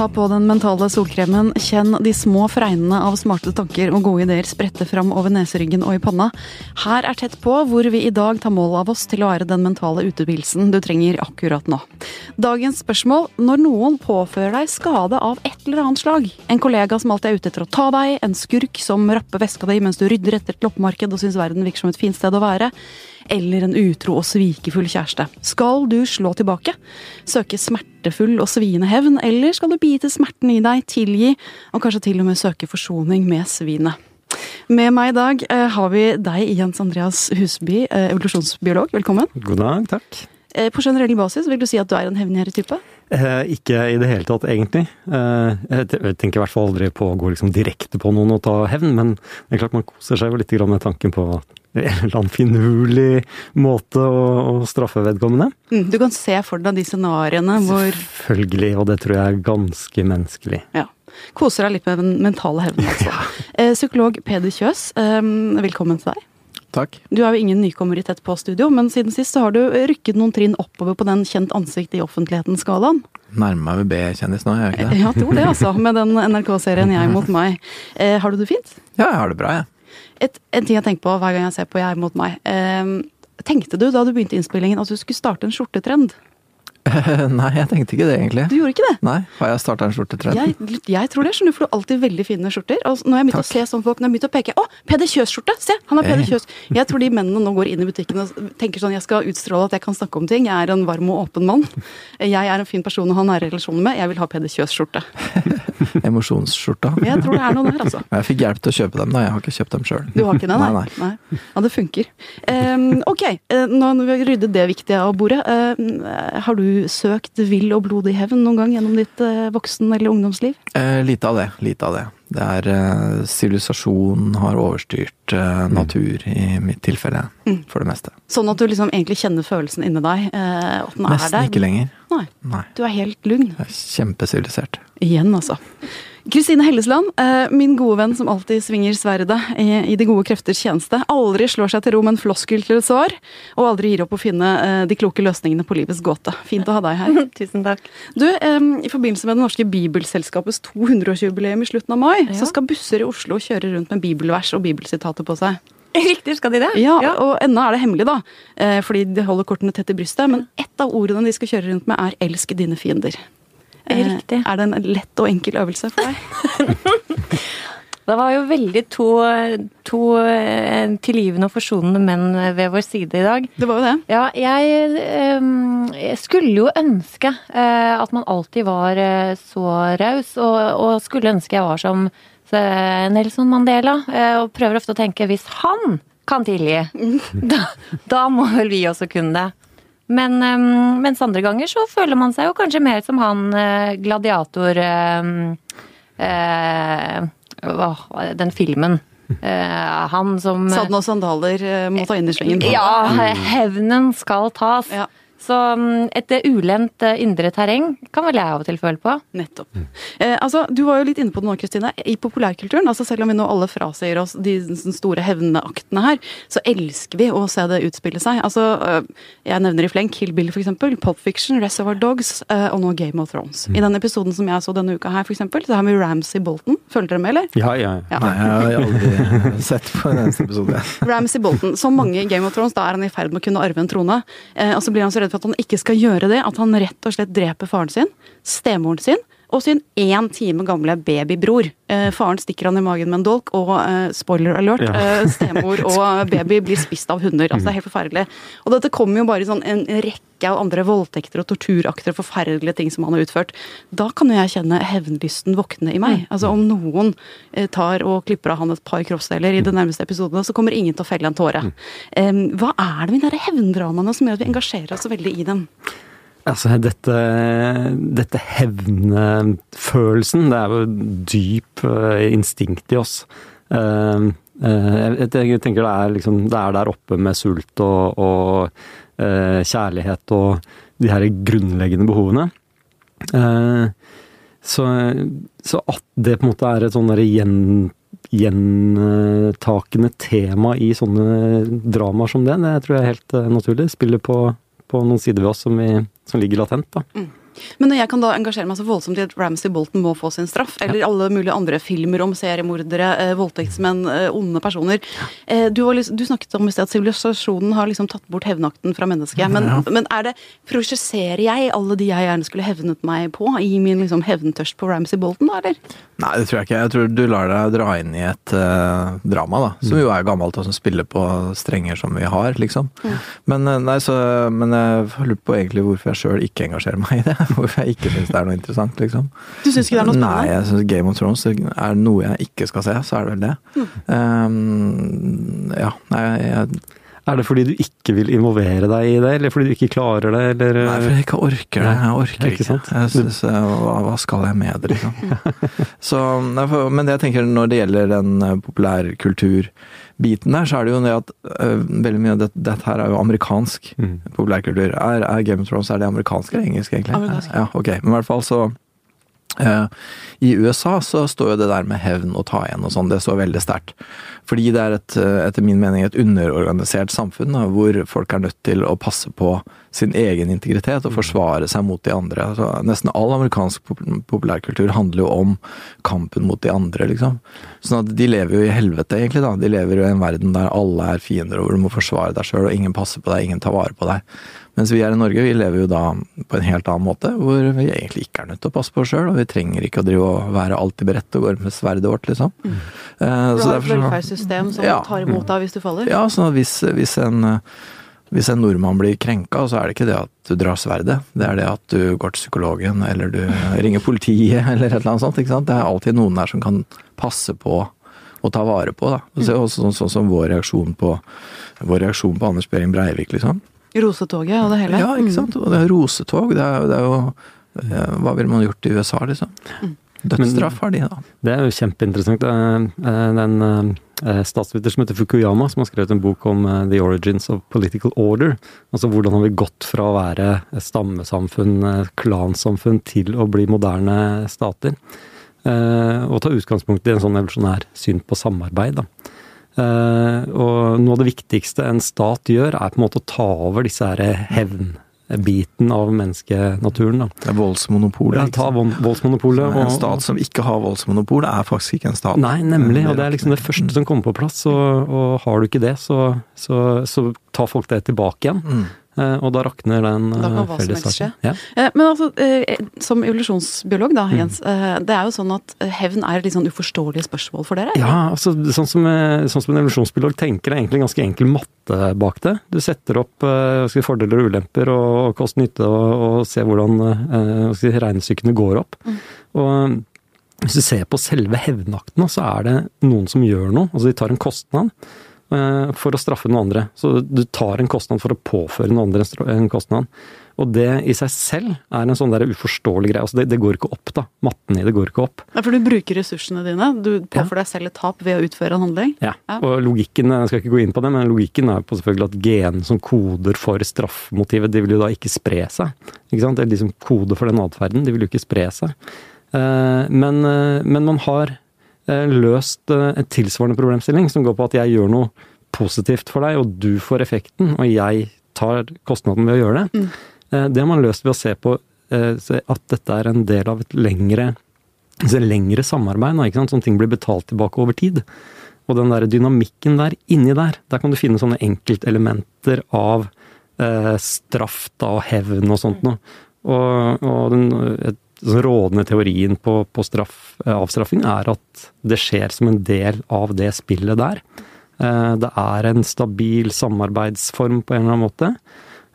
Ta på den mentale solkremen, kjenn de små fregnene av smarte tanker og gode ideer sprette fram over neseryggen og i panna. Her er Tett på, hvor vi i dag tar mål av oss til å være den mentale utepilsen du trenger akkurat nå. Dagens spørsmål når noen påfører deg skade av et eller annet slag. En kollega som alltid er ute etter å ta deg, en skurk som rapper veska di mens du rydder etter et loppemarked og syns verden virker som et fint sted å være eller en utro og svikefull kjæreste. Skal du slå tilbake? Søke smertefull og sviende hevn, eller skal du bite smerten i deg, tilgi, og kanskje til og med søke forsoning med svinet? Med meg i dag eh, har vi deg, Jens Andreas Husby, eh, evolusjonsbiolog. Velkommen. God dag, takk. Eh, på generell basis, vil du si at du er en hevngjerrig type? Eh, ikke i det hele tatt, egentlig. Eh, jeg tenker i hvert fall aldri på å gå liksom direkte på noen og ta hevn, men det er klart man koser seg jo litt med tanken på en eller annen finurlig måte å, å straffe vedkommende. Mm, du kan se for deg de scenarioene hvor Selvfølgelig, og det tror jeg er ganske menneskelig. Ja. Koser deg litt med den mentale hevnen, altså. Eh, psykolog Peder Kjøs, eh, velkommen til deg. Takk. Du er jo ingen nykommer i Tett på-studio, men siden sist så har du rykket noen trinn oppover på den kjent ansikt i offentligheten-skalaen. Nærmer meg B-kjendis nå, gjør jeg ikke det? Ja, tror det, altså. Med den NRK-serien Jeg mot meg. Eh, har du det fint? Ja, jeg har det bra, jeg. Et, en ting jeg tenker på hver gang jeg ser på Jeg mot meg. Eh, tenkte du da du begynte innspillingen at du skulle starte en skjortetrend? Nei, jeg tenkte ikke det, egentlig. Du gjorde ikke det? Nei, Har jeg starta en skjortetrend? Jeg, jeg, tror det, skjønner du, for du har alltid veldig fine skjorter. Og når jeg begynte å se sånn folk, når jeg begynte å peke Å, Peder Kjøs-skjorte! Se, han har Peder Kjøs! Jeg tror de mennene nå går inn i butikken og tenker sånn Jeg skal utstråle at jeg kan snakke om ting. Jeg er en varm og åpen mann. Jeg er en fin person å ha nære relasjoner med. Jeg vil ha Peder Kjøs-skjorte. Emosjonsskjorta. Jeg tror det er noe der, altså. Jeg fikk hjelp til å kjøpe dem, da. Jeg har ikke kjøpt dem sjøl. Du har ikke det, nei? nei, nei. Ja, det funker. Um, ok, eh, nå har vi ryddet det viktige av bordet. Um, har du søkt vill og blodig hevn noen gang gjennom ditt uh, voksen- eller ungdomsliv? Uh, lite av det. Lite av det. Det er sivilisasjon uh, har overstyrt uh, natur i mitt tilfelle, mm. for det meste. Sånn at du liksom egentlig kjenner følelsen inni deg? Uh, at den Nesten er der? ikke lenger. Nei. Nei. Du er helt lugn? Kjempesivilisert. Igjen, altså. Kristine Hellesland, min gode venn som alltid svinger sverdet i de gode krefters tjeneste. Aldri slår seg til ro med en floskel til et svar, og aldri gir opp å finne de kloke løsningene på livets gåte. Fint å ha deg her. Tusen takk. Du, I forbindelse med Det norske bibelselskapets 200-årsjubileum i slutten av mai, ja. så skal busser i Oslo kjøre rundt med bibelvers og bibelsitater på seg. Riktig, skal de det? Ja, ja. og ennå er det hemmelig, da. Fordi de holder kortene tett i brystet. Men ett av ordene de skal kjøre rundt med, er 'elsk dine fiender'. Riktig. Er det en lett og enkel øvelse for deg? det var jo veldig to, to tilgivende og forsonende menn ved vår side i dag. Det var jo det. Ja, jeg, jeg skulle jo ønske at man alltid var så raus, og, og skulle ønske jeg var som Nelson Mandela, og prøver ofte å tenke hvis han kan tilgi, da, da må vel vi også kunne det. Men um, mens andre ganger så føler man seg jo kanskje mer som han uh, gladiator um, uh, Den filmen. Uh, han som Sadden og sandaler må ta innersvingen. Ja, hevnen skal tas. Ja. Så et ulendt indre terreng kan vel jeg av og til føle på. Nettopp. Eh, altså, Du var jo litt inne på det nå, Kristine. I populærkulturen, altså selv om vi nå alle frasier oss de store hevneaktene her, så elsker vi å se det utspille seg. Altså, Jeg nevner i fleng Kill Bill, f.eks., Pop Fiction, Reservoir Dogs og nå Game of Thrones. I den episoden som jeg så denne uka her, for eksempel, så har vi Ramsay Bolton. Følger dere med, eller? Ja, ja. ja. Nei, jeg har aldri sett på en eneste episode. Ramsay Bolton. Som mange i Game of Thrones, da er han i ferd med å kunne arve en trone. Eh, og så blir han så redd for at han ikke skal gjøre det, at han rett og slett dreper faren sin, stemoren sin og sin én time gamle babybror. Eh, faren stikker han i magen med en dolk, og eh, spoiler alert, ja. eh, stemor og baby blir spist av hunder. Altså, det er helt forferdelig. Og dette kommer jo bare i sånn en rekke av andre voldtekter og torturakter og forferdelige ting som han har utført. Da kan jo jeg kjenne hevnlysten våkne i meg. Altså Om noen tar og klipper av han et par kroppsdeler i de nærmeste episodene, så kommer ingen til å felle en tåre. hva er det med de hevndramaene som gjør at vi engasjerer oss så veldig i dem? Altså, dette, dette hevnefølelsen, det er jo dyp instinkt i oss. Jeg tenker det er, liksom, det er der oppe med sult og, og kjærlighet og de her grunnleggende behovene. Så, så, at det på en måte er et sånn gjen, gjentakende tema i sånne dramaer som det, det tror jeg er helt naturlig. Spiller på, på noen sider ved oss som, vi, som ligger latent. da. Mm. Men når jeg kan da engasjere meg så voldsomt i at Ramsay Bolton må få sin straff, eller alle mulige andre filmer om seriemordere, eh, voldtektsmenn, eh, onde personer eh, du, var du snakket om i sted at sivilisasjonen har liksom tatt bort hevnakten fra mennesket. Men, Ja. men er det prosjesserer jeg alle de jeg gjerne skulle hevnet meg på, i min liksom hevntørst på Ramsay Bolton, da, eller? Nei, det tror jeg ikke. Jeg tror du lar deg dra inn i et eh, drama, da. Som jo er gammelt, og som spiller på strenger som vi har, liksom. Men, eh, nei, så, men jeg har lurt på egentlig hvorfor jeg sjøl ikke engasjerer meg i det. Hvorfor jeg ikke syns det er noe interessant, liksom. Du syns ikke det er noe spennende? Nei, jeg syns Game of Thrones er noe jeg ikke skal se, så er det vel det. Um, ja, nei, jeg, Er det fordi du ikke vil involvere deg i det, eller fordi du ikke klarer det, eller nei, fordi jeg ikke orker det. Jeg orker Ikke ikke. sant? Jeg synes, hva, hva skal jeg med det, liksom? Så, men det jeg tenker når det gjelder den eh, populærkulturbiten der, så er det jo det at eh, veldig mye av det, dette her er jo amerikansk Mm. populærkultur. Er, er Game of Thrones er det amerikansk eller engelsk, egentlig? Amerikansk. Ja, ok. Men i hvert fall så I USA så står jo det der med hevn og ta igjen og sånn, det står veldig sterkt. Fordi det er et, eh, etter min mening et underorganisert samfunn, da, hvor folk er nødt til å passe på sin egen integritet og forsvare seg mot de andre. Altså, nesten all amerikansk populærkultur handler jo om kampen mot de andre, liksom. Sånn at de lever jo i helvete, egentlig, da. De lever jo i en verden der alle er fiender, og hvor du må forsvare deg sjøl, og ingen passer på deg, ingen tar vare på deg. Mens vi her i Norge, vi lever jo da på en helt annen måte, hvor vi egentlig ikke er nødt til å passe på oss sjøl, og vi trenger ikke å drive og være alltid beredt og gå med sverdet vårt, liksom. Eh, Du så har et velferdssystem som Ja. tar imot deg hvis du faller? ja, så hvis, hvis, en, hvis en nordmann blir krenka, så er det ikke det at du drar sverdet. Det er det at du går til psykologen, eller du ringer politiet, eller et eller annet sånt. ikke sant? Det er alltid noen der som kan passe på og ta vare på. da. Og så også sånn, sånn som vår reaksjon på vår reaksjon på Anders Behring Breivik, liksom. Rosetoget og det hele? Ja, ikke sant. Og det er rosetog. Det er, det er jo eh, Hva ville man gjort i USA, liksom? Dødsstraff har de, da. Det er jo kjempeinteressant. Er, eh, Den eh, statsviter som heter Fukuyama, som har skrevet en bok om The Origins of Political Order. Altså hvordan har vi gått fra å være stammesamfunn, klansamfunn, til å bli moderne stater. Eh, Og ta utgangspunkt i en sånn evolusjonær syn på samarbeid. da. Eh, Og noe av det viktigste en stat gjør, er på en måte å ta over disse her hevnbiten av menneskenaturen. da. Det er voldsmonopolet. Ja, ta voldsmonopolet. Og... En stat som ikke har voldsmonopol, er faktisk ikke en stat. Nei, nemlig. Og det er liksom det første som kommer på plass. Og, og har du ikke det, så, så, så tar folk det tilbake igjen. Mm. Eh, Og da rakner den eh, fellessaken. Ja. Eh, Men altså, som evolusjonsbiolog Mm. da, Jens. Mm. Det er jo sånn at hevn er et litt sånn uforståelig spørsmål for dere? Ja, altså sånn som, sånn som en evolusjonsbiolog tenker, er egentlig ganske enkel matte bak det. Du setter opp si, fordeler og ulemper og, og kost-nytte og, og ser hvordan si, regnestykkene går opp. Og eh, hvis du ser på selve hevnakten, så er det noen som gjør noe. Altså de tar en kostnad for å straffe noen andre. Så du tar en kostnad for å påføre noen andre en kostnad. Og det i seg selv er en sånn der uforståelig greie. Altså det, det går ikke opp, da. Matten i det går ikke opp. Ja, For du bruker ressursene dine. Du påfører deg selv et tap ved å utføre en handling. Ja, Ja. og logikken, jeg skal ikke gå inn på det, men logikken er på selvfølgelig at gen som koder for straffmotivet, de vil jo da ikke spre seg. Ikke sant? Eller de som koder for den atferden, de vil jo ikke spre seg. Eh, Men, eh, men man har eh, løst eh, en tilsvarende problemstilling som går på at jeg gjør noe positivt for deg, og du får effekten, og jeg tar kostnaden ved å gjøre det. Mm. Det har man løst ved å se på eh, at dette er en del av et lengre, et lengre samarbeid, ikke sant? sånn ting blir betalt tilbake over tid. Og den der dynamikken der, inni der, der kan du finne sånne enkeltelementer av eh, straff da, og hevn og sånt noe. Og, og den et, sånn rådende teorien på, på straff, eh, avstraffing er at det skjer som en del av det spillet der. Eh, det er en stabil samarbeidsform på en eller annen måte.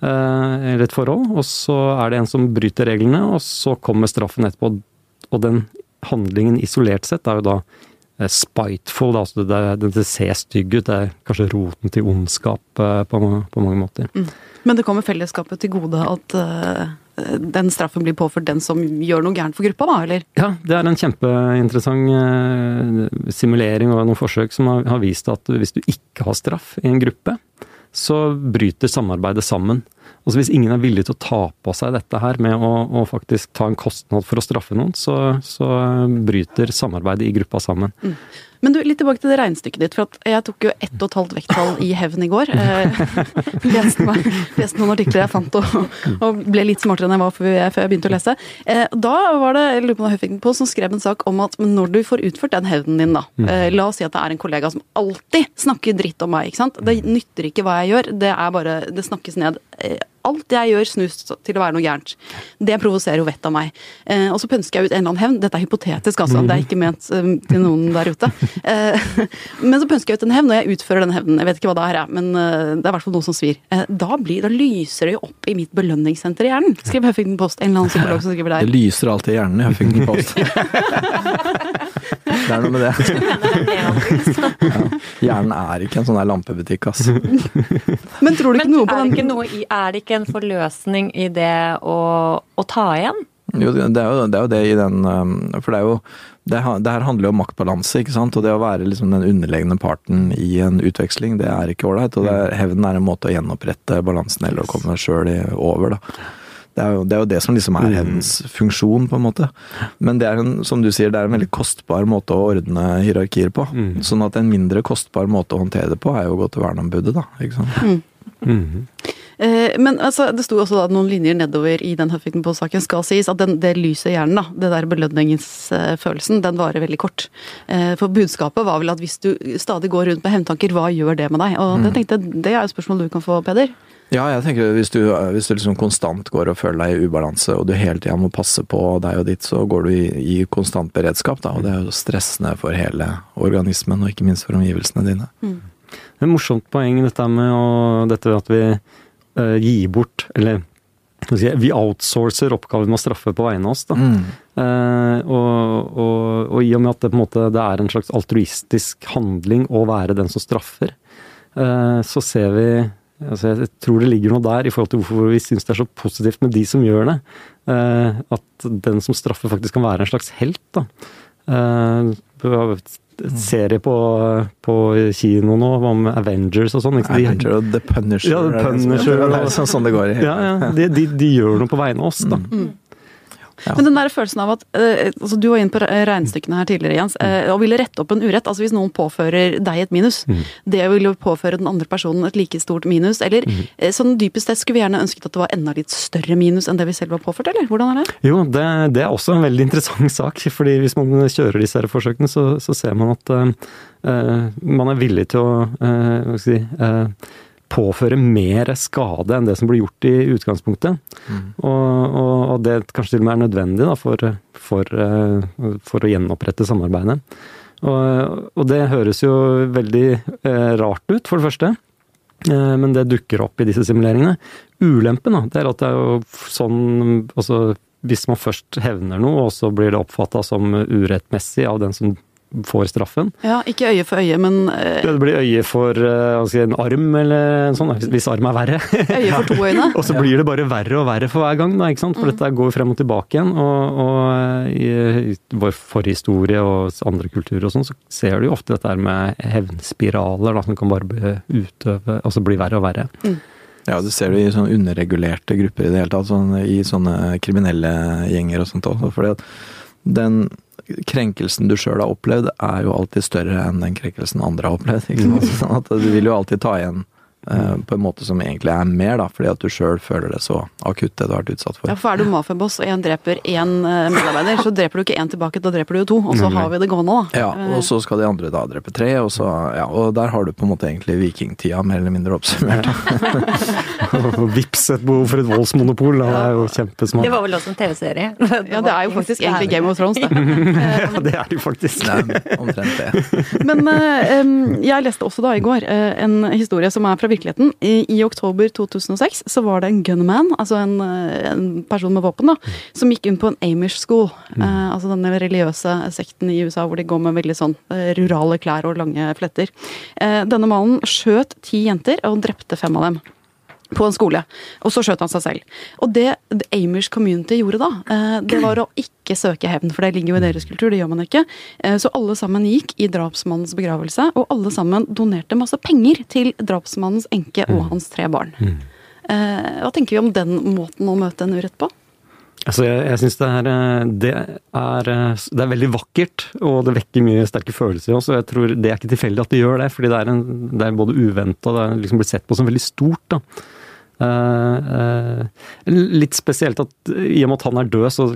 eh, Eller et forhold. Og så er det en som bryter reglene, og så kommer straffen etterpå. Og den handlingen isolert sett er jo da eh, spiteful, da, altså det, det, det ser stygg ut. Det er kanskje roten til ondskap på, på mange måter. Men det kommer fellesskapet til gode at den straffen blir påført den som gjør noe gærent for gruppa, da, eller? Ja, det er en kjempeinteressant eh, simulering og noen forsøk som har, vist at hvis du ikke har straff i en gruppe, så bryter samarbeidet sammen. Altså Hvis ingen er villig til å ta på seg dette her med å, å faktisk ta en kostnad for å straffe noen, så, så bryter samarbeidet i gruppa sammen. Mm. Men du, litt tilbake til det regnestykket ditt. for Jeg tok jo ett og et halvt vekttall i hevn i går. Eh, leste, meg, leste, noen artikler jeg fant og, og, ble litt smartere enn jeg var før jeg, begynte å lese. Eh, da var det lurer på Huffington Post som skrev en sak om at når du får utført den hevnen din, da mm. eh, La oss si at det er en kollega som alltid snakker dritt om meg. ikke sant? Det nytter ikke hva jeg gjør, det er bare Det snakkes ned. Eh, alt jeg gjør snus til å være noe gærent. Det provoserer jo vettet av meg. Eh, og så pønsker jeg ut en eller annen hevn. Dette er hypotetisk, altså. Det er ikke ment um, til noen der ute. Eh, men så pønsker jeg ut en hevn, og jeg utfører den hevnen. Jeg vet ikke hva det her er, men det er i hvert fall noe som svir. Eh, da, blir, da, lyser det jo opp i mitt belønningssenter i hjernen. Skriv Huffington Post. En eller annen psykolog som skriver der. Det lyser alltid i hjernen i Huffington Post. det er noe med det. ja. Hjernen er ikke en sånn der lampebutikk, ass. Men tror du ikke noe på den? Er det ikke en forløsning i det å, å ta igjen? Jo, det er jo, det er jo det, i den um, For det er jo det, det, her handler jo om maktbalanse, ikke sant. Og det å være liksom den underlegne parten i en utveksling, det er ikke ålreit. Og er, hevnen er en måte å gjenopprette balansen eller å komme sjøl over, da. Det er, jo, det er, jo, det som liksom er mm. hevnens funksjon, på en måte. Men det er en, som du sier, det er en veldig kostbar måte å ordne hierarkier på. Mm. Sånn at en mindre kostbar måte å håndtere det på, er jo å gå til verneombudet, da. Ikke sant. Mm. Mm. Eh, men altså, det sto også da noen linjer nedover i den Huffington Post-saken. Skal sies at den, det lyset i hjernen, da, det der belønningsfølelsen, den varer veldig kort. Eh, for budskapet var vel at hvis du stadig går rundt med hevntanker, hva gjør det med deg? Og det mm. tenkte det er et spørsmål du kan få, Peder. Ja, jeg tenker hvis du, hvis du liksom konstant går og føler deg i ubalanse, og du hele tida må passe på deg og ditt, så går du i, i, konstant beredskap, da. Og det er jo stressende for hele organismen, og ikke minst for omgivelsene dine. Mm. Det er et morsomt poeng dette med og dette at vi uh, gi bort Eller vi outsourcer oppgaver med å straffe på vegne av oss. Da. Mm. Uh, og, og, og, i og med at det, på en måte, det er en slags altruistisk handling å være den som straffer, uh, så ser vi altså Jeg tror det ligger noe der i forhold til hvorfor vi syns det er så positivt med de som gjør det. Uh, at den som straffer faktisk kan være en slags helt. da serie på, på kino nå om Avengers og sånn. Avenger og The Punisher. Ja, The Punisher. Det er sånn det går i. Ja, ja. De, de, de, gjør noe på vegne av oss, da. Mm. Ja. Men den der følelsen av at uh, altså Du var inne på regnestykkene her tidligere, Jens. Uh, og ville rette opp en urett. altså Hvis noen påfører deg et minus, mm. det ville påføre den andre personen et like stort minus. Eller mm. uh, sånn dypest sett skulle vi gjerne ønsket at det var enda litt større minus enn det vi selv var påført, eller? Hvordan er det? Jo, det, det er også en veldig interessant sak. fordi hvis man kjører disse her forsøkene, så, så ser man at man er villig til å hva skal jeg si, påføre mer skade enn det som blir gjort i utgangspunktet. Mm. Og, og, og, det kanskje til og med er nødvendig da, for, for, eh, for, å gjenopprette samarbeidet. Og, og, det høres jo veldig eh, rart ut, for det første. Eh, men det dukker opp i disse simuleringene. Ulempen da, det er at det er jo sånn altså, Hvis man først hevner noe, og så blir det oppfatta som urettmessig av den som får straffen. Ja, ikke øye for øye, men uh, Det blir øye for uh, si, en arm, eller en sånn, hvis arm er verre. øye for to øyne. og så blir det bare verre og verre for hver gang, da, ikke sant? for mm. dette går frem og tilbake igjen. Og, og eh, i, i vår forhistorie og andre kulturer og sånn, så ser du jo ofte dette med hevnspiraler da, som kan bare bli, utøve, altså bli verre og verre. Mm. Ja, du ser det i sånne underregulerte grupper i det hele tatt. Sånn, I sånne kriminelle gjenger og sånt også. Fordi at den krenkelsen du sjøl har opplevd, er jo alltid større enn den krenkelsen andre har opplevd. Ikke? Sånn at du vil jo alltid ta igjen Eh, på en måte som egentlig er mer, da, fordi at du sjøl føler det så akutt, det du har vært utsatt for. Ja, for er du mafiaboss og én dreper én eh, medarbeider, så dreper du ikke én tilbake, da dreper du jo to. Og så har vi det gående, da. Ja, og så skal de andre da drepe tre, og så Ja, og der har du på en måte egentlig vikingtida mer eller mindre oppsummert. Vips et behov for et voldsmonopol, da. Det er jo kjempesmart. Det var vel også en TV-serie? ja, det er jo faktisk egentlig Game of Thrones, det. ja, det er det jo faktisk. Er omtrent det. Men uh, jeg leste også da i går uh, en historie som er fra virkeligheten. I, I, oktober 2006 så var det en gunman, altså en, eh, en person med våpen, da, som gikk inn på en Amish school. Mm. Eh, altså denne religiøse sekten i USA hvor de går med veldig sånn eh, rurale klær og lange fletter. Eh, denne mannen skjøt ti jenter og drepte fem av dem på en skole. Og så skjøt han seg selv. Og det The Amish Community gjorde da, eh, det var å ikke søke hevn, for det ligger jo i deres kultur, det gjør man ikke. Eh, så alle sammen gikk i drapsmannens begravelse, og alle sammen donerte masse penger til drapsmannens enke og mm. hans tre barn. Mm. Eh, hva tenker vi om den måten å møte en urett på? Altså, jeg, jeg syns det, det, det er veldig vakkert, og det vekker mye sterke følelser i oss. Og jeg tror det er ikke tilfeldig at det gjør det, fordi det er, en, det er både uventa og det er liksom blitt sett på som veldig stort. da. Eh, eh, litt spesielt at i og med at han er død, så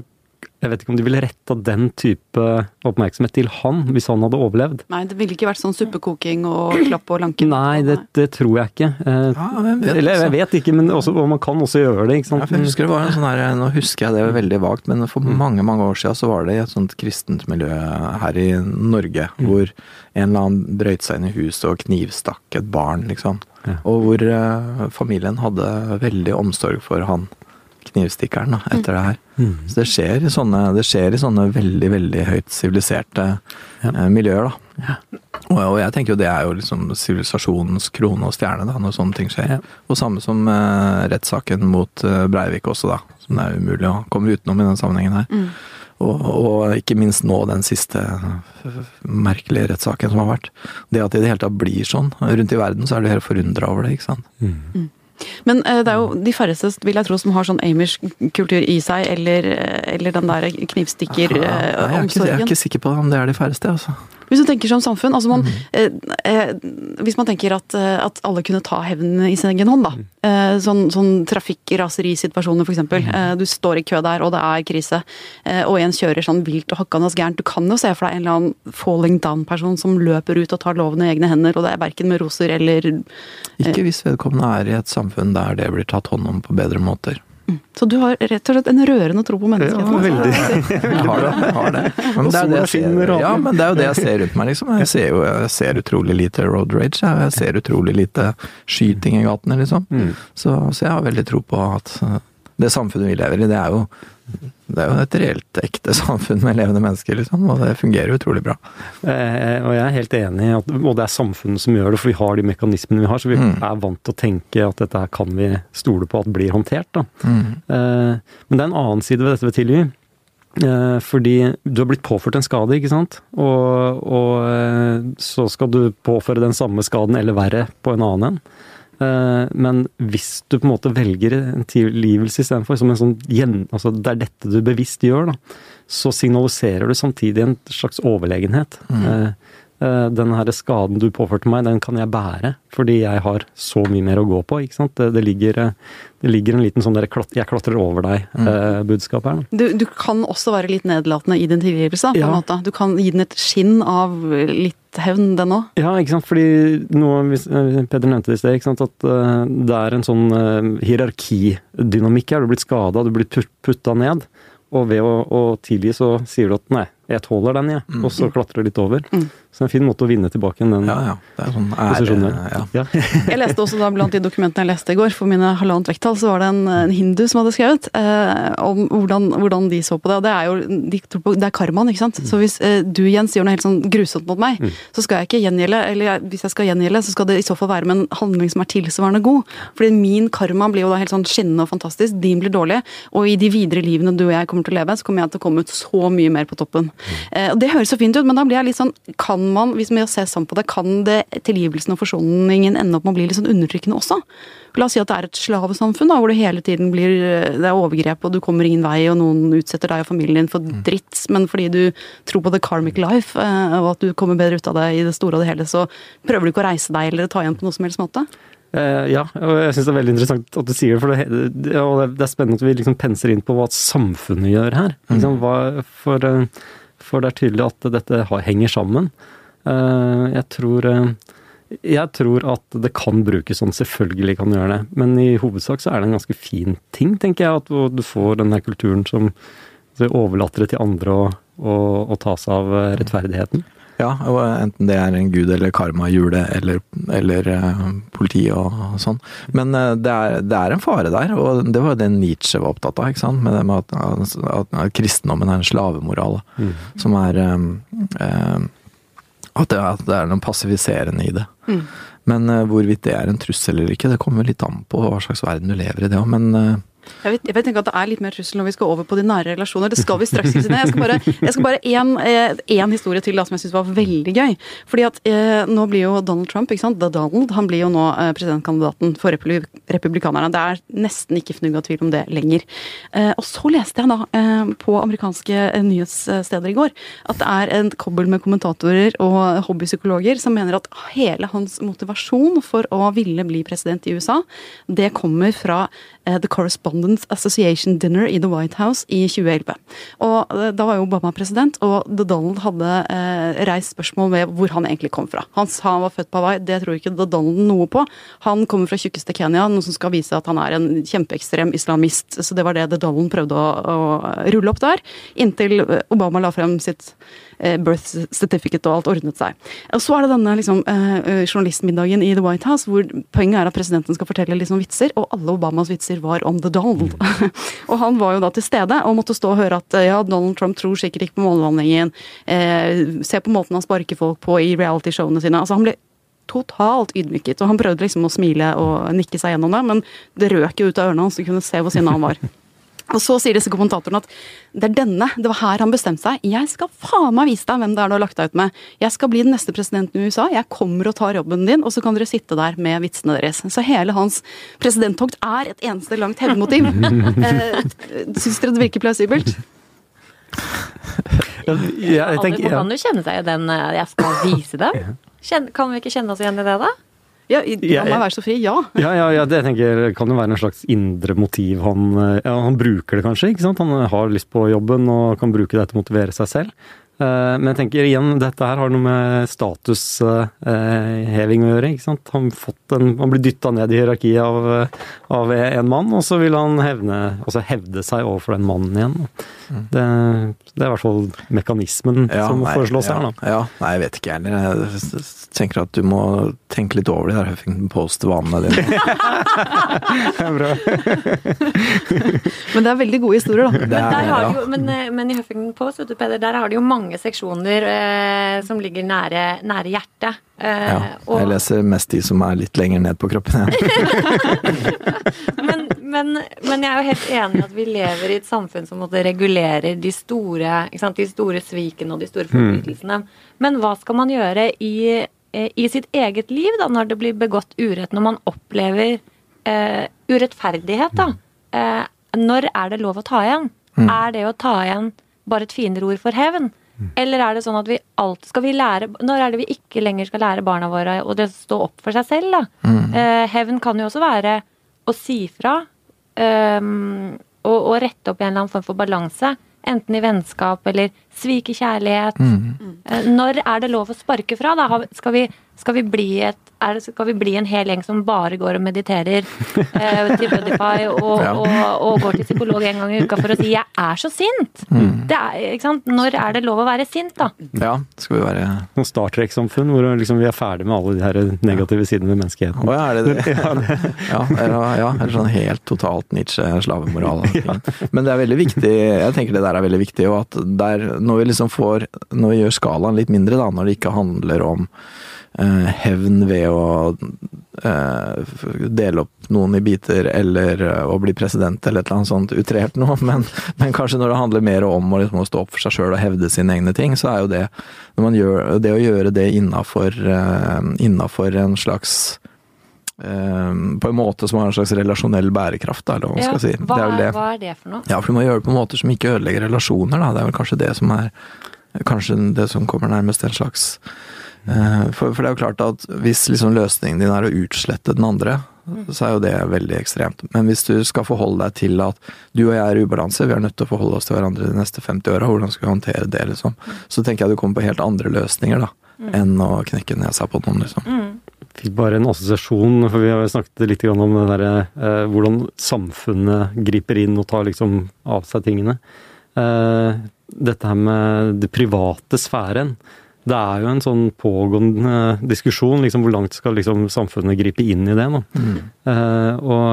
jeg vet ikke om de ville retta den type oppmerksomhet til han hvis han hadde overlevd. Nei, det ville ikke vært sånn suppekoking og klapp og lanke. Nei, det, det tror jeg ikke. Eh, Ja, vet, Eller jeg altså. vet ikke, men også, og man kan også gjøre det. ikke sant? Ja, jeg husker det var en sånn her, Nå husker jeg det veldig vagt, men for mange mange år siden så var det i et sånt kristent miljø her i Norge, hvor en eller annen brøyt seg inn i huset og knivstakk et barn, liksom. Ja. Og hvor eh, familien hadde veldig omsorg for han knivstikkeren da, etter det her. Mm. Så det skjer i sånne, det skjer i sånne veldig, veldig høyt siviliserte Ja. eh, miljøer, da. Og, og jeg tenker jo det er jo liksom sivilisasjonens krone og stjerne, da, når sånne ting skjer. Ja. Og samme som eh, rettssaken mot eh, Breivik også, da. Som det er umulig å komme utenom i den sammenhengen her. Mm. Og, og ikke minst nå den siste merkelige rettssaken som har vært. Det at det i det hele tatt blir sånn rundt i verden, så er du helt forundra over det, ikke sant. Mm. Men uh, det er jo de færreste, vil jeg tro, som har sånn amish-kultur i seg, eller, eh, eller den der Nei, jeg, er ikke, jeg er ikke sikker på om det er de færreste, altså. Hvis du tenker som samfunn, altså man, mm. eh, hvis man tenker at, eh, at alle kunne ta hevn i sin egen hånd, da. Eh, sånn sånn trafikkraserisituasjoner, f.eks. Mm. Eh, du står i kø der, og det er krise, eh, og en kjører sånn vilt og hakkende gærent. Du kan jo se for deg en eller annen falling down-person som løper ut og tar loven i egne hender, og det er verken med roser eller Ikke hvis vedkommende er i et samfunn der det blir tatt hånd om på bedre måter. Så du har rett og slett en rørende tro på menneskeheten. Ja, veldig. Jeg har det. Jeg har det. Men det, er det, jeg ser, ja, men det er jo det jeg ser rundt meg, liksom. Jeg ser jo jeg ser utrolig lite road rage. Jeg, ser utrolig lite skyting i gatene, liksom. Mm. Så, så jeg har veldig tro på at det samfunnet vi lever i, det er jo det er jo et reelt ekte samfunn med levende mennesker, liksom. Og det fungerer utrolig bra. Eh, og jeg er helt enig i at og det er samfunnet som gjør det, for vi har de mekanismene vi har. Så vi Mm. er vant til å tenke at dette her kan vi stole på at blir håndtert. Mm. Eh, men det er en annen side ved dette ved Tilly. Eh, fordi du har blitt påført en skade, ikke sant. Og, og eh, så skal du påføre den samme skaden, eller verre, på en annen en. Eh, men hvis du på en måte velger en tilgivelse istedenfor, som en sånn gjen, altså det er dette du bevisst gjør, da, så signaliserer du samtidig en slags overlegenhet. Mm. Eh, eh, den her skaden du påførte meg, den kan jeg bære, fordi jeg har så mye mer å gå på. ikke sant? Det, det, ligger, det ligger en liten sånn der, 'jeg klatrer over deg'-budskap her. Du, du kan også være litt nedlatende i din tilgivelse. på Ja. en måte. Du kan gi den et skinn av litt hevn, den òg. Ja, ikke sant. Fordi hvis, eh, Peder nevnte det i sted, ikke sant? at eh, det er en sånn uh, hierarkidynamikk her. Du er blitt skada, du er blitt put, putta ned. Og ved å, å tilgi så sier du at nei, jeg tåler den, jeg. Og så klatrer du litt over. Mm. Så det er en fin måte å vinne tilbake igjen den Ja, ja. Det er sånn posisjonen ære der. ja. Ja. Jeg leste også da blant de dokumentene jeg leste i går, for mine halvannet vekttall, så var det en, en hindu som hadde skrevet eh, om hvordan, hvordan de så på det. Og det er jo de tror på, det er karmaen, ikke sant. Så hvis eh, du, Jens, gjør noe helt sånn grusomt mot meg, så skal jeg ikke gjengjelde. Eller jeg, hvis jeg skal gjengjelde, så skal det i så fall være med en handling som er tilsvarende god. Fordi min karma blir jo da helt sånn skinnende og fantastisk, din blir dårlig. Og i de videre livene du og jeg kommer til å leve, så kommer jeg til å komme ut så mye mer på toppen. Eh, og det høres så fint ut, men da blir jeg litt sånn Kan man, hvis man ser sammen på det, kan det tilgivelsen og forsoningen ende opp med å bli litt sånn undertrykkende også? La oss si at det er et slavesamfunn da, hvor det hele tiden blir det er overgrep, og du kommer ingen vei, og noen utsetter deg og familien din for dritt, men fordi du tror på the karmic life, eh, og at du kommer bedre ut av det i det store og det hele, så prøver du ikke å reise deg eller ta igjen på noe som helst måte? Eh, ja, og jeg syns det er veldig interessant at du sier det, for det, og det er spennende at vi liksom penser inn på hva samfunnet gjør her. Liksom, hva, for, eh, for det er tydelig at dette henger sammen. Eh, jeg tror eh, jeg tror at det kan brukes sånn, selvfølgelig kan det gjøre det. Men i hovedsak så er det en ganske fin ting, tenker jeg. At du får den der kulturen som overlater det til andre å, å, å ta seg av eh, rettferdigheten. Ja, og enten det er en gud eller karmahjule eller, eller eh, politi og sånn. Men eh, det, er, det er en fare der, og det var jo det Nietzsche var opptatt av. ikke sant? Med det med at, at, at kristendommen er en slavemoral. Mm. Som er um, um, at, det, at det er noe passiviserende i det. Mm. Men uh, hvorvidt det er en trussel eller ikke, det kommer litt an på hva slags verden du lever i, det òg. Men eh, Jeg vet, jeg vet ikke at det er litt mer trussel når vi skal over på de nære relasjoner. Det skal vi straks. Kristine. Jeg skal bare, jeg skal bare en, en historie til da, som jeg syns var veldig gøy. Fordi at eh, nå blir jo Donald Trump, ikke sant, Donald, han blir jo nå eh, presidentkandidaten for republikanerne. Det er nesten ikke fnugg av tvil om det lenger. Eh, og så leste jeg da eh, på amerikanske eh, nyhetssteder i går at det er en kobbel med kommentatorer og hobbypsykologer som mener at hele hans motivasjon for å ville bli president i USA, det kommer fra eh, The Correspondence Association Dinner i The White House i 2011. Og eh, Da var jo Obama president, og The Donald hadde eh, reist spørsmål ved hvor han egentlig kom fra. Han sa han var født på Hawaii, det tror ikke The Donald noe på. Han kommer fra tjukkeste Kenya, noe som skal vise at han er en kjempeekstrem islamist. Så det var det The Donald prøvde å, å rulle opp der, inntil Obama la frem sitt birth certificate og alt ordnet seg. Og Så er det denne liksom, journalistmiddagen i The White House, hvor poenget er at presidenten skal fortelle liksom vitser, og alle Obamas vitser var om The. Mm. og han var jo da til stede og måtte stå og høre at ja, Donald Trump tror sikkert ikke på månelandingen. Eh, se på måten han sparker folk på i realityshowene sine. Altså, han ble totalt ydmyket. Og han prøvde liksom å smile og nikke seg gjennom det, men det røk jo ut av ørene hans. Du kunne se hvor sinna han var. Og så sier disse kommentatorene at det er denne, det var her han bestemte seg. Jeg skal faen meg vise deg hvem det er du har lagt deg ut med. Jeg skal bli den neste presidenten i USA. Jeg kommer og tar jobben din, og så kan dere sitte der med vitsene deres. Så hele hans presidenttokt er et eneste langt hevnmotiv. eh, Syns dere det virker plausibelt? Ja, jeg tenker, ja. Alle kan jo kjenne seg i den eh, 'jeg skal vise dem'. Kan vi ikke kjenne oss igjen i det, da? Ja, la meg være så fri, ja. Ja, ja, ja det tenker, kan jo være en slags indre motiv. Han, ja, han bruker det kanskje. ikke sant? Han har lyst på jobben og kan bruke det til å motivere seg selv. Eh, men jeg tenker igjen, dette her har noe med statusheving å gjøre. ikke sant? Han, en, han blir dytta ned i hierarkiet av, av, en mann, og så vil han hevne, altså hevde seg overfor den mannen igjen. Mm. Det, det, er i hvert fall mekanismen ja, som nei, foreslås ja, her. da. Ja, nei, jeg vet ikke jeg Jeg tenker at du må tenke litt over de der Huffington Post-vanene dine. Bra. men det er veldig gode historier, da. Men, jo, men, eh, men, i Huffington Post, vet du, Peder, der har de jo mange mange seksjoner eh, som ligger nære, nære hjertet. Eh, ja, jeg leser mest de som er litt lenger ned på kroppen. Ja. men, men, men, jeg er jo helt enig i at vi lever i et samfunn som måtte regulere de store, de store svikene og de store mm. forbrytelsene. Mm. Men hva skal man gjøre i, eh, i, sitt eget liv da, når det blir begått urett, når man opplever eh, urettferdighet? da? Eh, når er det lov å ta igjen? Mm. Er det å ta igjen bare et finere ord for hevn? Eller er det sånn at vi alltid skal vi lære Når er det vi ikke lenger skal lære barna våre å stå opp for seg selv, da? Mm. Eh, hevn kan jo også være å si fra um, og, og, rette opp i en eller annen form for balanse. Enten i vennskap eller svike kjærlighet. Mm. Eh, når er det lov å sparke fra, da? Skal vi, skal vi bli et det, skal vi bli en hel gjeng som bare går og mediterer eh, til Budify og, ja. og, og, går til psykolog en gang i uka for å si 'jeg er så sint'? Mm. Er, Når er det lov å være sint, da? Ja, skal vi være Noen Star Trek-samfunn hvor liksom vi er ferdig med alle de her negative sidene ved menneskeheten. Å ja, er det det? ja, det. ja, ja, eller sånn helt totalt Nietzsche-slavemoral. Men det er veldig viktig, jeg tenker det der er veldig viktig, og at der, når vi liksom får Når vi gjør skalaen litt mindre, da, når det ikke handler om hevn ved å eh, dele opp noen i biter eller eh, å bli president eller et eller annet sånt utrert noe, men, men kanskje når det handler mer om å, liksom, å stå opp for seg sjøl og hevde sine egne ting, så er jo det gjør, Det å gjøre det innafor en slags på en måte som har en slags relasjonell bærekraft, da, eller hva man ja, skal si. Hva er, det. hva er, det. for noe? Ja, for du må gjøre det på måter som ikke ødelegger relasjoner, da. Det er vel kanskje det som er Kanskje det som kommer nærmest en slags Eh, for, for, det er jo klart at hvis liksom løsningen din er å utslette den andre, så er jo det veldig ekstremt. Men hvis du skal forholde deg til at du og jeg er i ubalanse, vi er nødt til å forholde oss til hverandre de neste 50 åra, hvordan skal vi håndtere det, liksom? Så tenker jeg du kommer på helt andre løsninger, da, mm. enn å knekke nesa på noen, liksom. Mm. Fikk bare en assosiasjon, for vi har snakket litt om det der, eh, hvordan samfunnet griper inn og tar liksom av seg tingene. Eh, dette her med det private sfæren det er jo en sånn pågående diskusjon, liksom hvor langt skal liksom samfunnet gripe inn i det nå. Uh, og,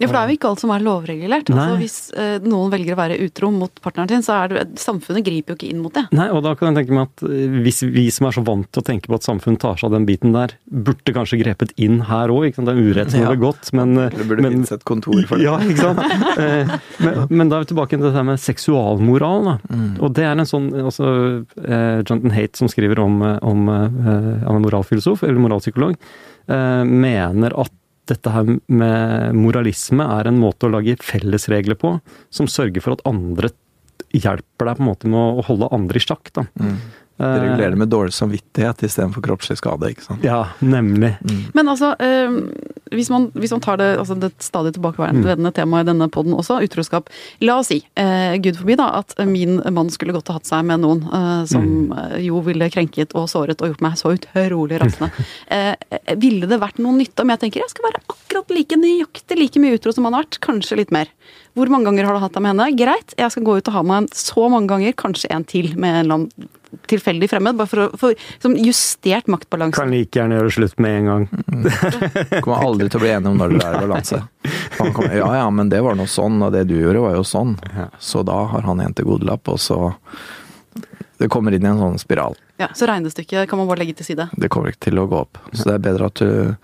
Ja, for det er jo ikke alt som er lovregulert. Altså, hvis uh, noen velger å være utro mot partneren sin, så er det, samfunnet griper jo ikke inn mot det. Nei, og da kan jeg tenke meg at eh, hvis vi som er så vant til å tenke på at samfunn tar seg av den biten der, burde kanskje grepet inn her òg. Det er urett som Ja. har begått, men, eh, Det burde men finnes et kontor for det. Ja, ikke sant. uh, men, men da er vi tilbake til dette her med seksualmoral. Da. Mm. Og det er en sånn altså, eh, Jonathan Haidt, som skriver om, eh, om eh, Han er moralfilosof, eller moralpsykolog, eh, mener at dette her med moralisme er en måte å lage fellesregler på som sørger for at andre hjelper deg på en måte med å holde andre i sjakk. Da. Mm. Eh, Regulere med dårlig samvittighet istedenfor kroppslig skade. ikke sant? Ja, nemlig. Men altså, eh, hvis, man, hvis man tar det, altså det stadig tilbakevendende temaet i denne poden også, utroskap. La oss si, eh, gud forbi da, at min mann skulle godt ha hatt seg med noen eh, som mm. jo ville krenket og såret og gjort meg så utrolig rasende. Eh, eh, ville det vært noe nytte om jeg tenker jeg skal være akkurat like nøyaktig like mye utro som han har vært, kanskje litt mer. Hvor mange ganger har du hatt deg med henne? Greit, jeg skal gå ut og ha meg en så mange ganger, kanskje en til med en eller annen tilfeldig fremmed, bare for å få liksom, justert maktbalansen. Kan like gjerne gjøre slutt med en gang. Kommer aldri til å bli enige om når dere er i balanse. Kommer, ja ja, men det var noe sånn, og det du gjorde var jo sånn. Så da har han en til godelapp, og så Det kommer inn i en sånn spiral. Ja, Så regnestykket kan man bare legge til side. Det kommer ikke til å gå opp. Så det er bedre at du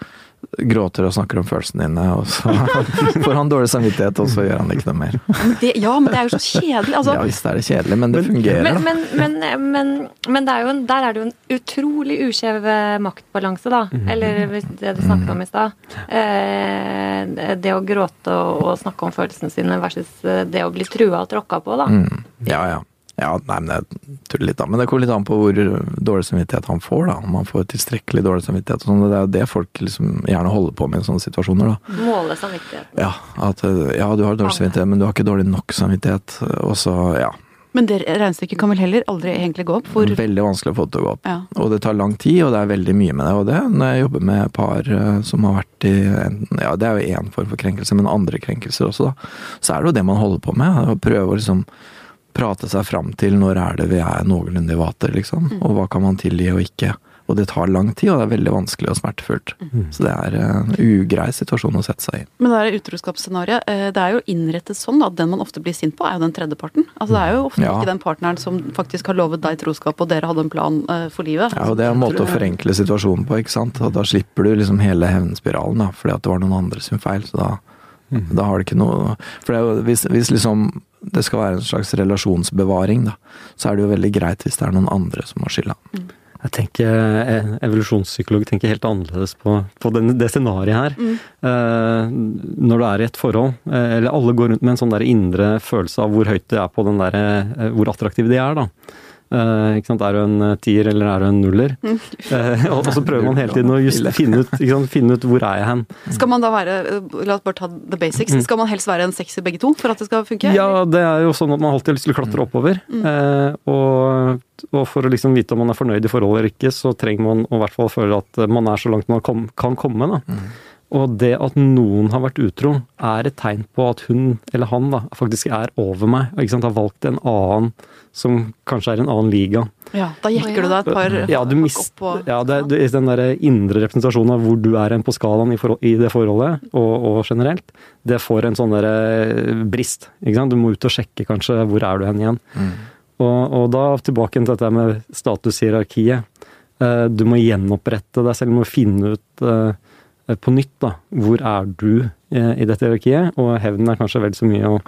gråter og snakker om følelsene dine, og så får han dårlig samvittighet, og så gjør han ikke noe mer. Men det, ja, men det er jo så kjedelig. Altså, Ja visst er det kjedelig, men det fungerer. Men, men, men, men, men det er jo en, der er det jo en utrolig uskjev eh, maktbalanse, da. Eller det du snakket om i stad. Eh, det å gråte og, og snakke om følelsene sine versus eh, det å bli trua og tråkka på, da. Mm. Ja, ja. Ja, nei, men jeg tuller litt, da. Men det kommer litt an på hvor dårlig samvittighet han får, da. Om han får tilstrekkelig dårlig samvittighet. sånn. Det er jo det folk liksom gjerne holder på med i sånne situasjoner, da. Måle samvittigheten. Ja, at ja, du har dårlig samvittighet, men du har ikke dårlig nok samvittighet. Og så, ja. Men det regnestykket kan vel heller aldri egentlig gå opp? For, Veldig vanskelig å få det til å gå opp. ja. Og det tar lang tid, og det er veldig mye med det. Og det når jeg jobber med par eh, som har vært i enten, Ja, det er jo én form for krenkelse, men andre krenkelser også, da. Så er det jo det man holder på med. Å prøve å liksom prate seg fram til når er det vi er noenlunde i vater, liksom. Og hva kan man tilgi og ikke. Og det tar lang tid, og det er veldig vanskelig og smertefullt. Så det er en ugrei situasjon å sette seg i. Men det er utroskapsscenarioet, eh, det er jo innrettet sånn at den man ofte blir sint på, er jo den tredjeparten. Altså det er jo ofte Ja. ikke den partneren som faktisk har lovet deg troskap, og dere hadde en plan eh, for livet. Ja, og det er en måte å forenkle situasjonen på, ikke sant. Og da slipper du liksom hele hevnspiralen, da, fordi at det var noen andre sin feil. Så da, da har det ikke noe For det er jo, hvis, hvis liksom det skal være en slags relasjonsbevaring, da, så er det jo veldig greit hvis det er noen andre som har skylda. Jeg tenker, eh, Evolusjonspsykolog tenker helt annerledes på, på den, det scenarioet her. Eh, når du er i et forhold, eh, eller alle går rundt med en sånn der indre følelse av hvor høyt det er på den der, eh, hvor attraktive de er, da. Eh, ikke sant? Er du en eh, tier eller er du en nuller? Eh, og, og så prøver man hele tiden å just finne ut, ikke sant? finne ut hvor er jeg hen. Skal man da være, la oss bare ta the basics, skal man helst være en sekser begge to for at det skal funke? Mm. Ja, det er jo sånn at man alltid har lyst til å klatre oppover. Eh, og, og for å liksom vite om man er fornøyd i forholdet eller ikke, så trenger man å i hvert fall føle at man er så langt man kom, kan komme. da. Og det at noen har vært utro, er et tegn på at hun eller han da, faktisk er over meg. og ikke sant, Har valgt en annen som kanskje er en annen liga. Ja, da jekker du deg et par Ja, du mist, opp på ja det, det, den der indre representasjonen av hvor du er på skalaen i, forhold, i det forholdet, og, og generelt, det får en sånn der eh, brist. ikke sant? Du må ut og sjekke kanskje hvor er du hen igjen. Og, og da tilbake til dette med statushierarkiet. Eh, Du må gjenopprette deg selv, du må finne ut eh, på nytt da, hvor er du i dette hierarkiet. Og hevnen er kanskje vel så mye å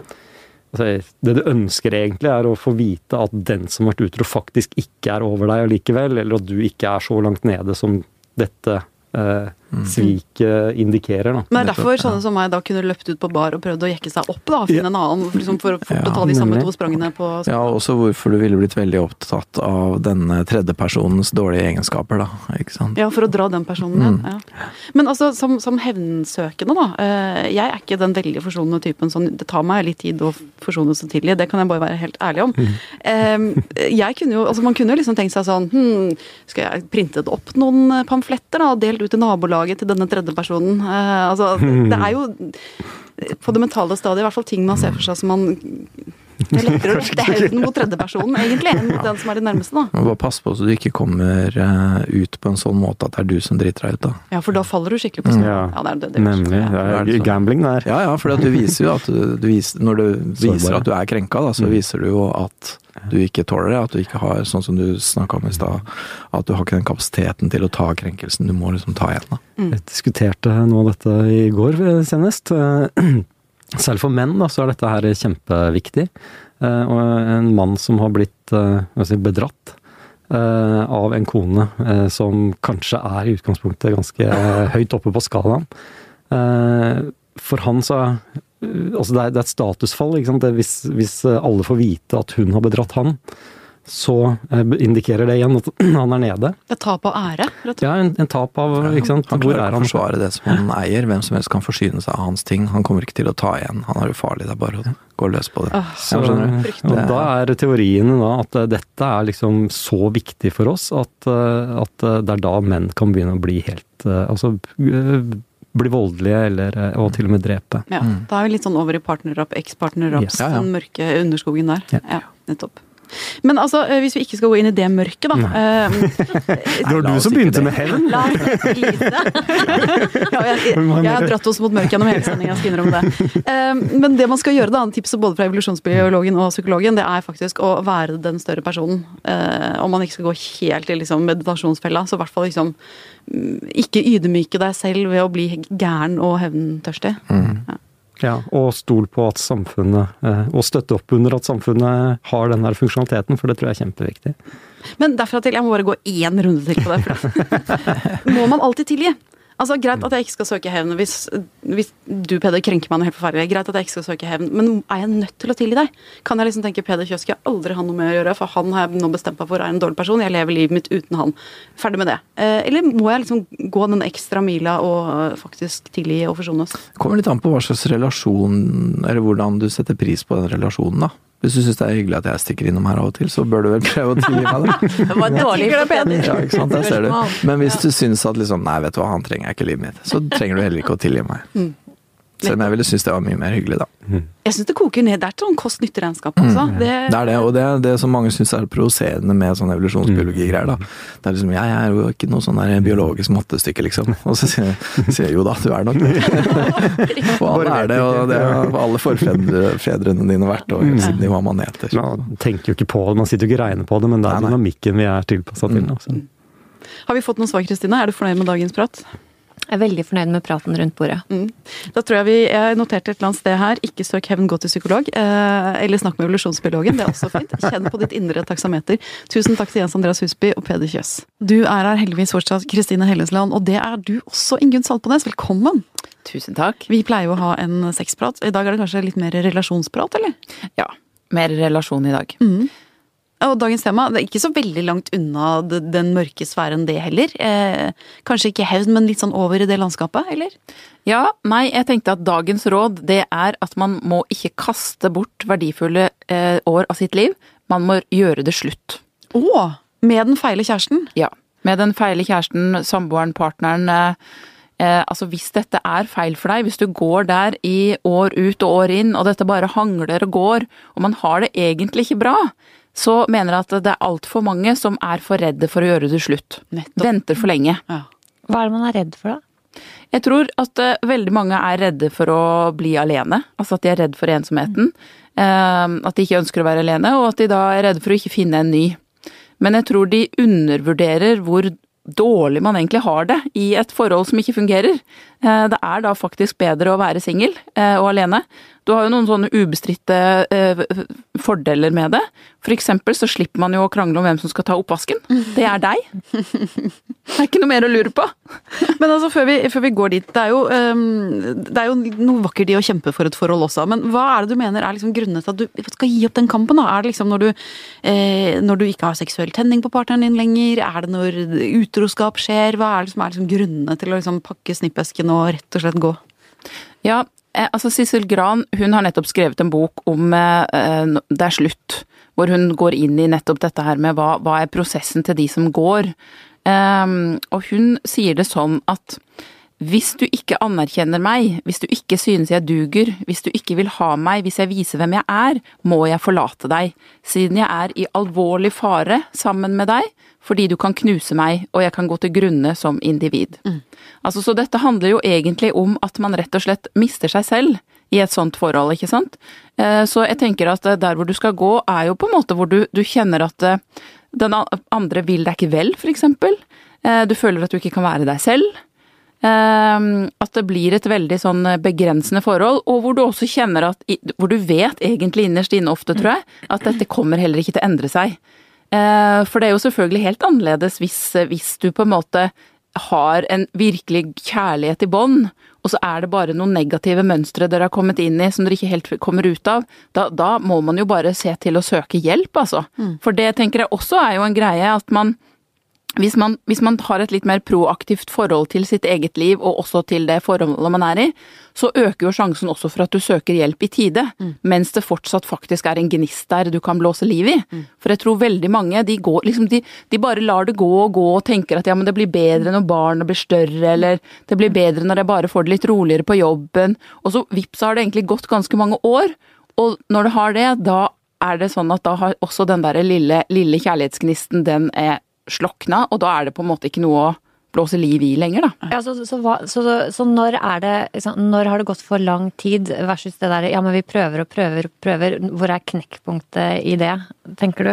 altså, Det du ønsker egentlig, er å få vite at den som har vært utro, faktisk ikke er over deg allikevel, eller at du ikke er så langt nede som dette eh, sviket indikerer. da. Men det er derfor sånne som meg da kunne løpt ut på bar og prøvd å jekke seg opp, da. og Finne Ja. en annen liksom for fort Ja, å ta de samme to sprangene på Ja, også hvorfor du ville blitt veldig opptatt av denne tredjepersonens dårlige egenskaper, da. Ikke sant? Ja, for å dra den personen igjen. Ja. Men altså, som, som hevnsøkende, da. eh, Jeg er ikke den veldig forsonende typen som Det tar meg litt tid å forsone så tidlig, det kan jeg bare være helt ærlig om. Eh, Jeg kunne jo, altså Man kunne jo liksom tenkt seg sånn hm, Skal jeg printet opp noen pamfletter da, og delt ut til nabolaget til denne tredje personen? Eh, Altså, det er jo på det mentale stadiet i hvert fall ting man ser for seg som man Det er lettere å rette hevnen mot tredjepersonen, egentlig, enn mot den som er den nærmeste, da. Må bare passe på så du ikke kommer eh, ut på en sånn måte at det er du som driter deg ut, da. Ja, for da faller du skikkelig på sporet. Ja, Ja, det er det, det er Nemlig. Det er er det sånn. gambling der. Ja ja, for du viser jo at du, du viser, Når du viser at du er krenka, da, så Mm. viser du jo at du ikke tåler det. At du ikke har, sånn som du snakka om i stad, at du har ikke den kapasiteten til å ta krenkelsen. Du må liksom ta igjen, da. Jeg diskuterte noe av dette i går eh, senest. Særlig for menn da, så er dette her kjempeviktig. Eh, Og en mann som har blitt eh, si, bedratt eh, av en kone som kanskje er i utgangspunktet ganske høyt oppe på skalaen. For han så Altså det er, et statusfall. hvis, hvis alle får vite at hun har bedratt han, så eh, indikerer det igjen at han er nede. Det er tap av ære, rett og slett. Ja, en, en tap av ikke sant? Han Hvor klarer er ikke å han? forsvare det som han eier. Hvem som helst kan forsyne seg av hans ting. Han kommer ikke til å ta igjen. Han er ufarlig. Det er bare å gå løs på det. Så, Ja, du? og da er teoriene da at eh, dette er liksom så viktig for oss at, eh, at det er da menn kan begynne å bli helt Altså bli voldelige eller og til og med drepe. Ja, Da er vi litt sånn over i partnerrap, eks-partnerraps, Yes. Ja, ja. den mørke underskogen der. Ja. Ja, nettopp. Men altså, eh, hvis vi ikke skal gå inn i det mørket, da. uh, Det var du som begynte med hevn! La oss glise. ja, jeg, jeg har dratt oss mot mørket gjennom hele sendinga, skal innrømme det. Uh, Men det man skal gjøre, da, tipset både fra evolusjonsbiologen og psykologen, det er faktisk å være den større personen. Uh, Om man ikke skal gå helt i liksom meditasjonsfella, så i hvert fall liksom mm, ikke ydmyke deg selv ved å bli gæren og hevntørstig. Ja, og stol på at samfunnet eh, Og støtte opp under at samfunnet har den der funksjonaliteten, for det tror jeg er kjempeviktig. Men derfra til Jeg må bare gå én runde til på det. Må man alltid tilgi? Altså, Greit at jeg ikke skal søke hevn hvis, hvis du, Peder, krenker meg noe helt forferdelig. Greit at jeg ikke skal søke hevn, men er jeg nødt til å tilgi deg? Kan jeg liksom tenke Peder Kjøs skal aldri ha noe med å gjøre, for han har jeg nå bestemt meg for er en dårlig person. Jeg lever livet mitt uten han. Ferdig med det. Eh, Eller må jeg liksom gå den ekstra mila og eh, faktisk tilgi og forsone oss? Det kommer litt an på hva slags relasjon, eller hvordan du setter pris på den relasjonen, da. Hvis du syns det er hyggelig at jeg stikker innom her av og til, så bør du vel prøve å tilgi meg, det. Det var dårlig. Ja, ikke sant, der ser du. Men hvis du syns at liksom, nei, vet du hva, han trenger jeg ikke i livet mitt, så trenger du heller ikke å tilgi meg. Mm. Selv om jeg ville synes det var mye mer hyggelig, da. Jeg syns det koker ned. Det er et sånn kost-nytte-regnskap, altså. Det, Det er det, og det er det som mange syns er provoserende med sånn evolusjonsbiologi-greier, da. Det er liksom, jeg er jo ikke noe sånn der biologisk mattestykke, liksom. Og så sier jeg, sier jeg jo da, du er nok det. Og alle er det, og det har alle forfedrene dine vært, og siden de var maneter. Man tenker jo ikke på det, man sitter jo ikke og regner på det, men det er Nei, nei. dynamikken vi er tilpassa til. Mm. har vi fått noen svar, Kristine? Er du fornøyd med dagens prat? Jeg er veldig fornøyd med praten rundt bordet. Mm. Da tror jeg vi Jeg noterte et eller annet sted her. Ikke søk hevn, gå til psykolog. Eh, eller snakk med evolusjonsbiologen. Det er også fint. Kjenn på ditt indre taksameter. Tusen takk til Jens Andreas Husby og Peder Kjøs. Du er her heldigvis fortsatt, Kristine Hellesland, og det er du også, Ingunn Saltbones. Velkommen! Tusen takk. Vi pleier jo å ha en sexprat. I dag er det kanskje litt mer relasjonsprat, eller? Ja, mer relasjon i dag. Og dagens tema det er ikke så veldig langt unna den mørke sfæren, det heller. Eh, kanskje ikke hevn, men litt sånn over i det landskapet, eller? Ja, nei, jeg tenkte at dagens råd det er at man må ikke kaste bort verdifulle eh, år av sitt liv. Man må gjøre det slutt. Å! Med den feile kjæresten. Ja. Med den feile kjæresten, samboeren, partneren. Eh, eh, altså hvis dette er feil for deg, hvis du går der i år ut og år inn, og dette bare hangler og går, og man har det egentlig ikke bra, så mener at det er altfor mange som er for redde for å gjøre det slutt. Nettopp. Venter for lenge. Ja. Hva er det man er redd for, da? Jeg tror at uh, veldig mange er redde for å bli alene. Altså at de er redd for ensomheten. Eh, at de ikke ønsker å være alene, og at de da er redde for å ikke finne en ny. Men jeg tror de undervurderer hvor dårlig man egentlig har det i et forhold som ikke fungerer. Eh, det er da faktisk bedre å være singel eh, og alene. Du har jo noen sånne ubestridte eh, fordeler med det. For eksempel så slipper man jo å krangle om hvem som skal ta oppvasken. Det er deg. Det er ikke noe mer å lure på. Men altså, før vi, før vi går dit, det er, jo, ehm, det er jo noe vakkert i å kjempe for et forhold også. Men hva er det du mener er liksom grunnene til at du skal gi opp den kampen? Da? Er det liksom når du, når du ikke har seksuell tenning på partneren din lenger? Er det når utroskap skjer? Hva er det som er liksom grunnene til å liksom pakke snippesken og rett og slett gå? Ja, eh, altså Sissel Gran hun har nettopp skrevet en bok om eh, Det er slutt. Hvor hun går inn i nettopp dette her med hva, hva er prosessen til de som går. Eh, og hun sier det sånn at hvis du ikke anerkjenner meg, hvis du ikke synes jeg duger, hvis du ikke vil ha meg, hvis jeg viser hvem jeg er, må jeg forlate deg, siden jeg er i alvorlig fare sammen med deg, fordi du kan knuse meg, og jeg kan gå til grunne som individ. Altså, så dette handler jo egentlig om at man rett og slett mister seg selv i et sånt forhold, ikke sant. Eh, Så jeg tenker at eh, der hvor du skal gå, er jo på en måte hvor du, du kjenner at eh, den andre vil deg ikke vel, for eksempel. Du føler at du ikke kan være deg selv. Eh, At det blir et veldig sånn begrensende forhold, og hvor du også kjenner at Hvor du vet egentlig innerst inne ofte, tror jeg, at dette kommer heller ikke til å endre seg. Eh, For det er jo selvfølgelig helt annerledes hvis, hvis du på en måte har en virkelig kjærlighet i bånd, og så er det bare noen negative mønstre dere har kommet inn i som dere ikke helt kommer ut av, da, da må man jo bare se til å søke hjelp, altså. For det tenker jeg også er jo en greie at man hvis man, hvis man har et litt mer proaktivt forhold til sitt eget liv, og også til det forholdet man er i, så øker jo sjansen også for at du søker hjelp i tide, mens det fortsatt faktisk er en gnist der du kan blåse liv i. For jeg tror veldig mange, de går liksom, de, de bare lar det gå og gå og tenker at ja, men det blir bedre når barna blir større, eller det blir bedre når jeg bare får det litt roligere på jobben, og så vips har det egentlig gått ganske mange år, og når det har det, da er det sånn at da har også den der lille, lille kjærlighetsgnisten, den er slokna, og da er det på en måte ikke noe å blåse liv i lenger, da. Ja, så, så, så, så når er det liksom, Når har det gått for lang tid versus det der Ja, men vi prøver og prøver og prøver. Hvor er knekkpunktet i det, tenker du?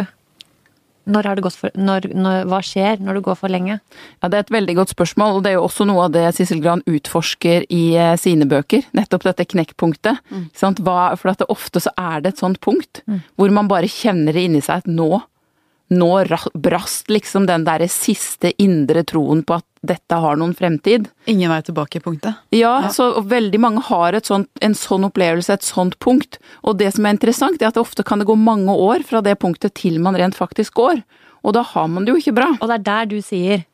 Når har det gått for når, når, Hva skjer når det går for lenge? Ja, Det er et veldig godt spørsmål, og det er jo også noe av det Sissel Gran utforsker i eh, sine bøker. Nettopp dette knekkpunktet. Mm. Sant? Hva, for ofte så er det et sånt punkt hvor man bare kjenner det inni seg at nå nå brast liksom den derre siste indre troen på at dette har noen fremtid. Ingen vei tilbake-punktet. Ja, så veldig mange har et sånt, en sånn opplevelse, et sånt punkt. Og det som er interessant, er at det ofte kan det gå mange år fra det punktet til man rent faktisk går. Og da har man det jo ikke bra. Og det er der du sier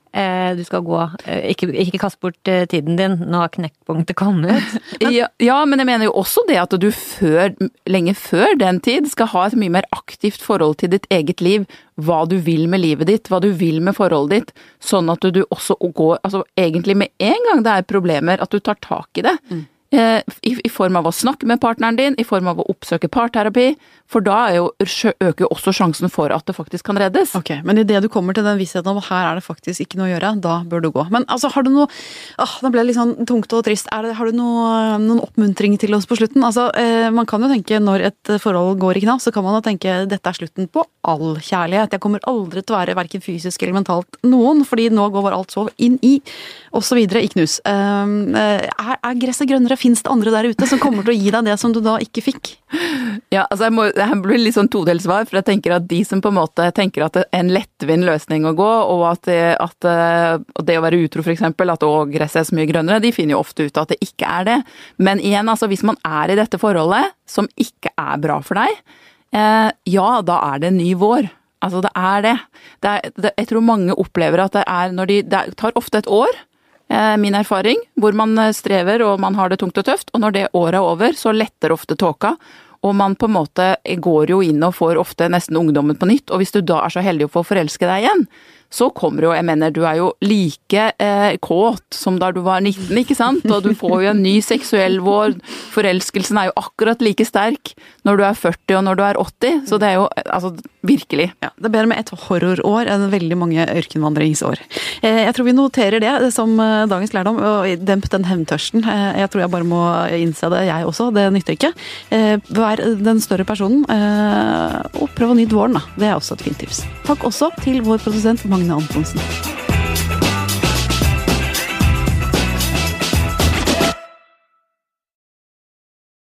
du skal gå. Eh, ikke, ikke kast bort eh, tiden din. Nå har knekkpunktet kommet. Ja, ja, men jeg mener jo også det at du før, lenge før den tid skal ha et mye mer aktivt forhold til ditt eget liv. Hva du vil med livet ditt, hva du vil med forholdet ditt. Sånn at du også går Altså egentlig med en gang det er problemer, at du tar tak i det. Eh, I, I form av å snakke med partneren din, i form av å oppsøke parterapi. For da jo, øker jo også sjansen for at det faktisk kan reddes. Ok, Men idet du kommer til den vissheten om at her er det faktisk ikke noe å gjøre, da bør du gå. Men altså, har du noe Åh, Nå ble det litt sånn tungt og trist. Det, har du noe, noen oppmuntring til oss på slutten? Altså, eh, Man kan jo tenke når et forhold går i knas, så kan man jo tenke dette er slutten på all kjærlighet. Jeg kommer aldri til å være verken fysisk eller mentalt noen, fordi nå går alt så inn i, osv. i knus. Eh, er, er gresset grønnere? Fins det andre der ute som kommer til å gi deg det som du da ikke fikk? Ja, altså jeg må, det blir litt sånn todelt svar, for jeg tenker at de som på en måte tenker at det er en lettvint løsning å gå, og at det, at eh, det å være utro eksempel, at å, gresset er så mye grønnere, de finner jo ofte ut at det ikke er det. Men igjen, altså hvis man er i dette forholdet som ikke er bra for deg, eh, ja, da er det en ny vår. Altså det er det. det, er, det jeg tror mange opplever at det er når de Det tar ofte et år. Eh, Min erfaring, hvor man eh, strever og man har det tungt og tøft, og når det året er over, så letter ofte tåka. Og man på en måte går jo inn og får ofte nesten ungdommen på nytt, og hvis du da er så heldig å få forelske deg igjen, så kommer jo Jeg mener, du er jo like eh, kåt som da du var 19, ikke sant? Og du får jo en ny seksuell vår. Forelskelsen er jo akkurat like sterk når du er 40 og når du er 80, så det er jo altså virkelig. Ja, Det er bedre med et horrorår enn veldig mange ørkenvandringsår. Eh, Jeg tror vi noterer det som eh, dagens lærdom. og Demp den hevntørsten. Eh, Jeg tror jeg bare må innse det, jeg også. Det nytter ikke. Vær den større personen, og prøv å nyte våren, da. Det er også et fint tips. Takk også til vår produsent não consegui.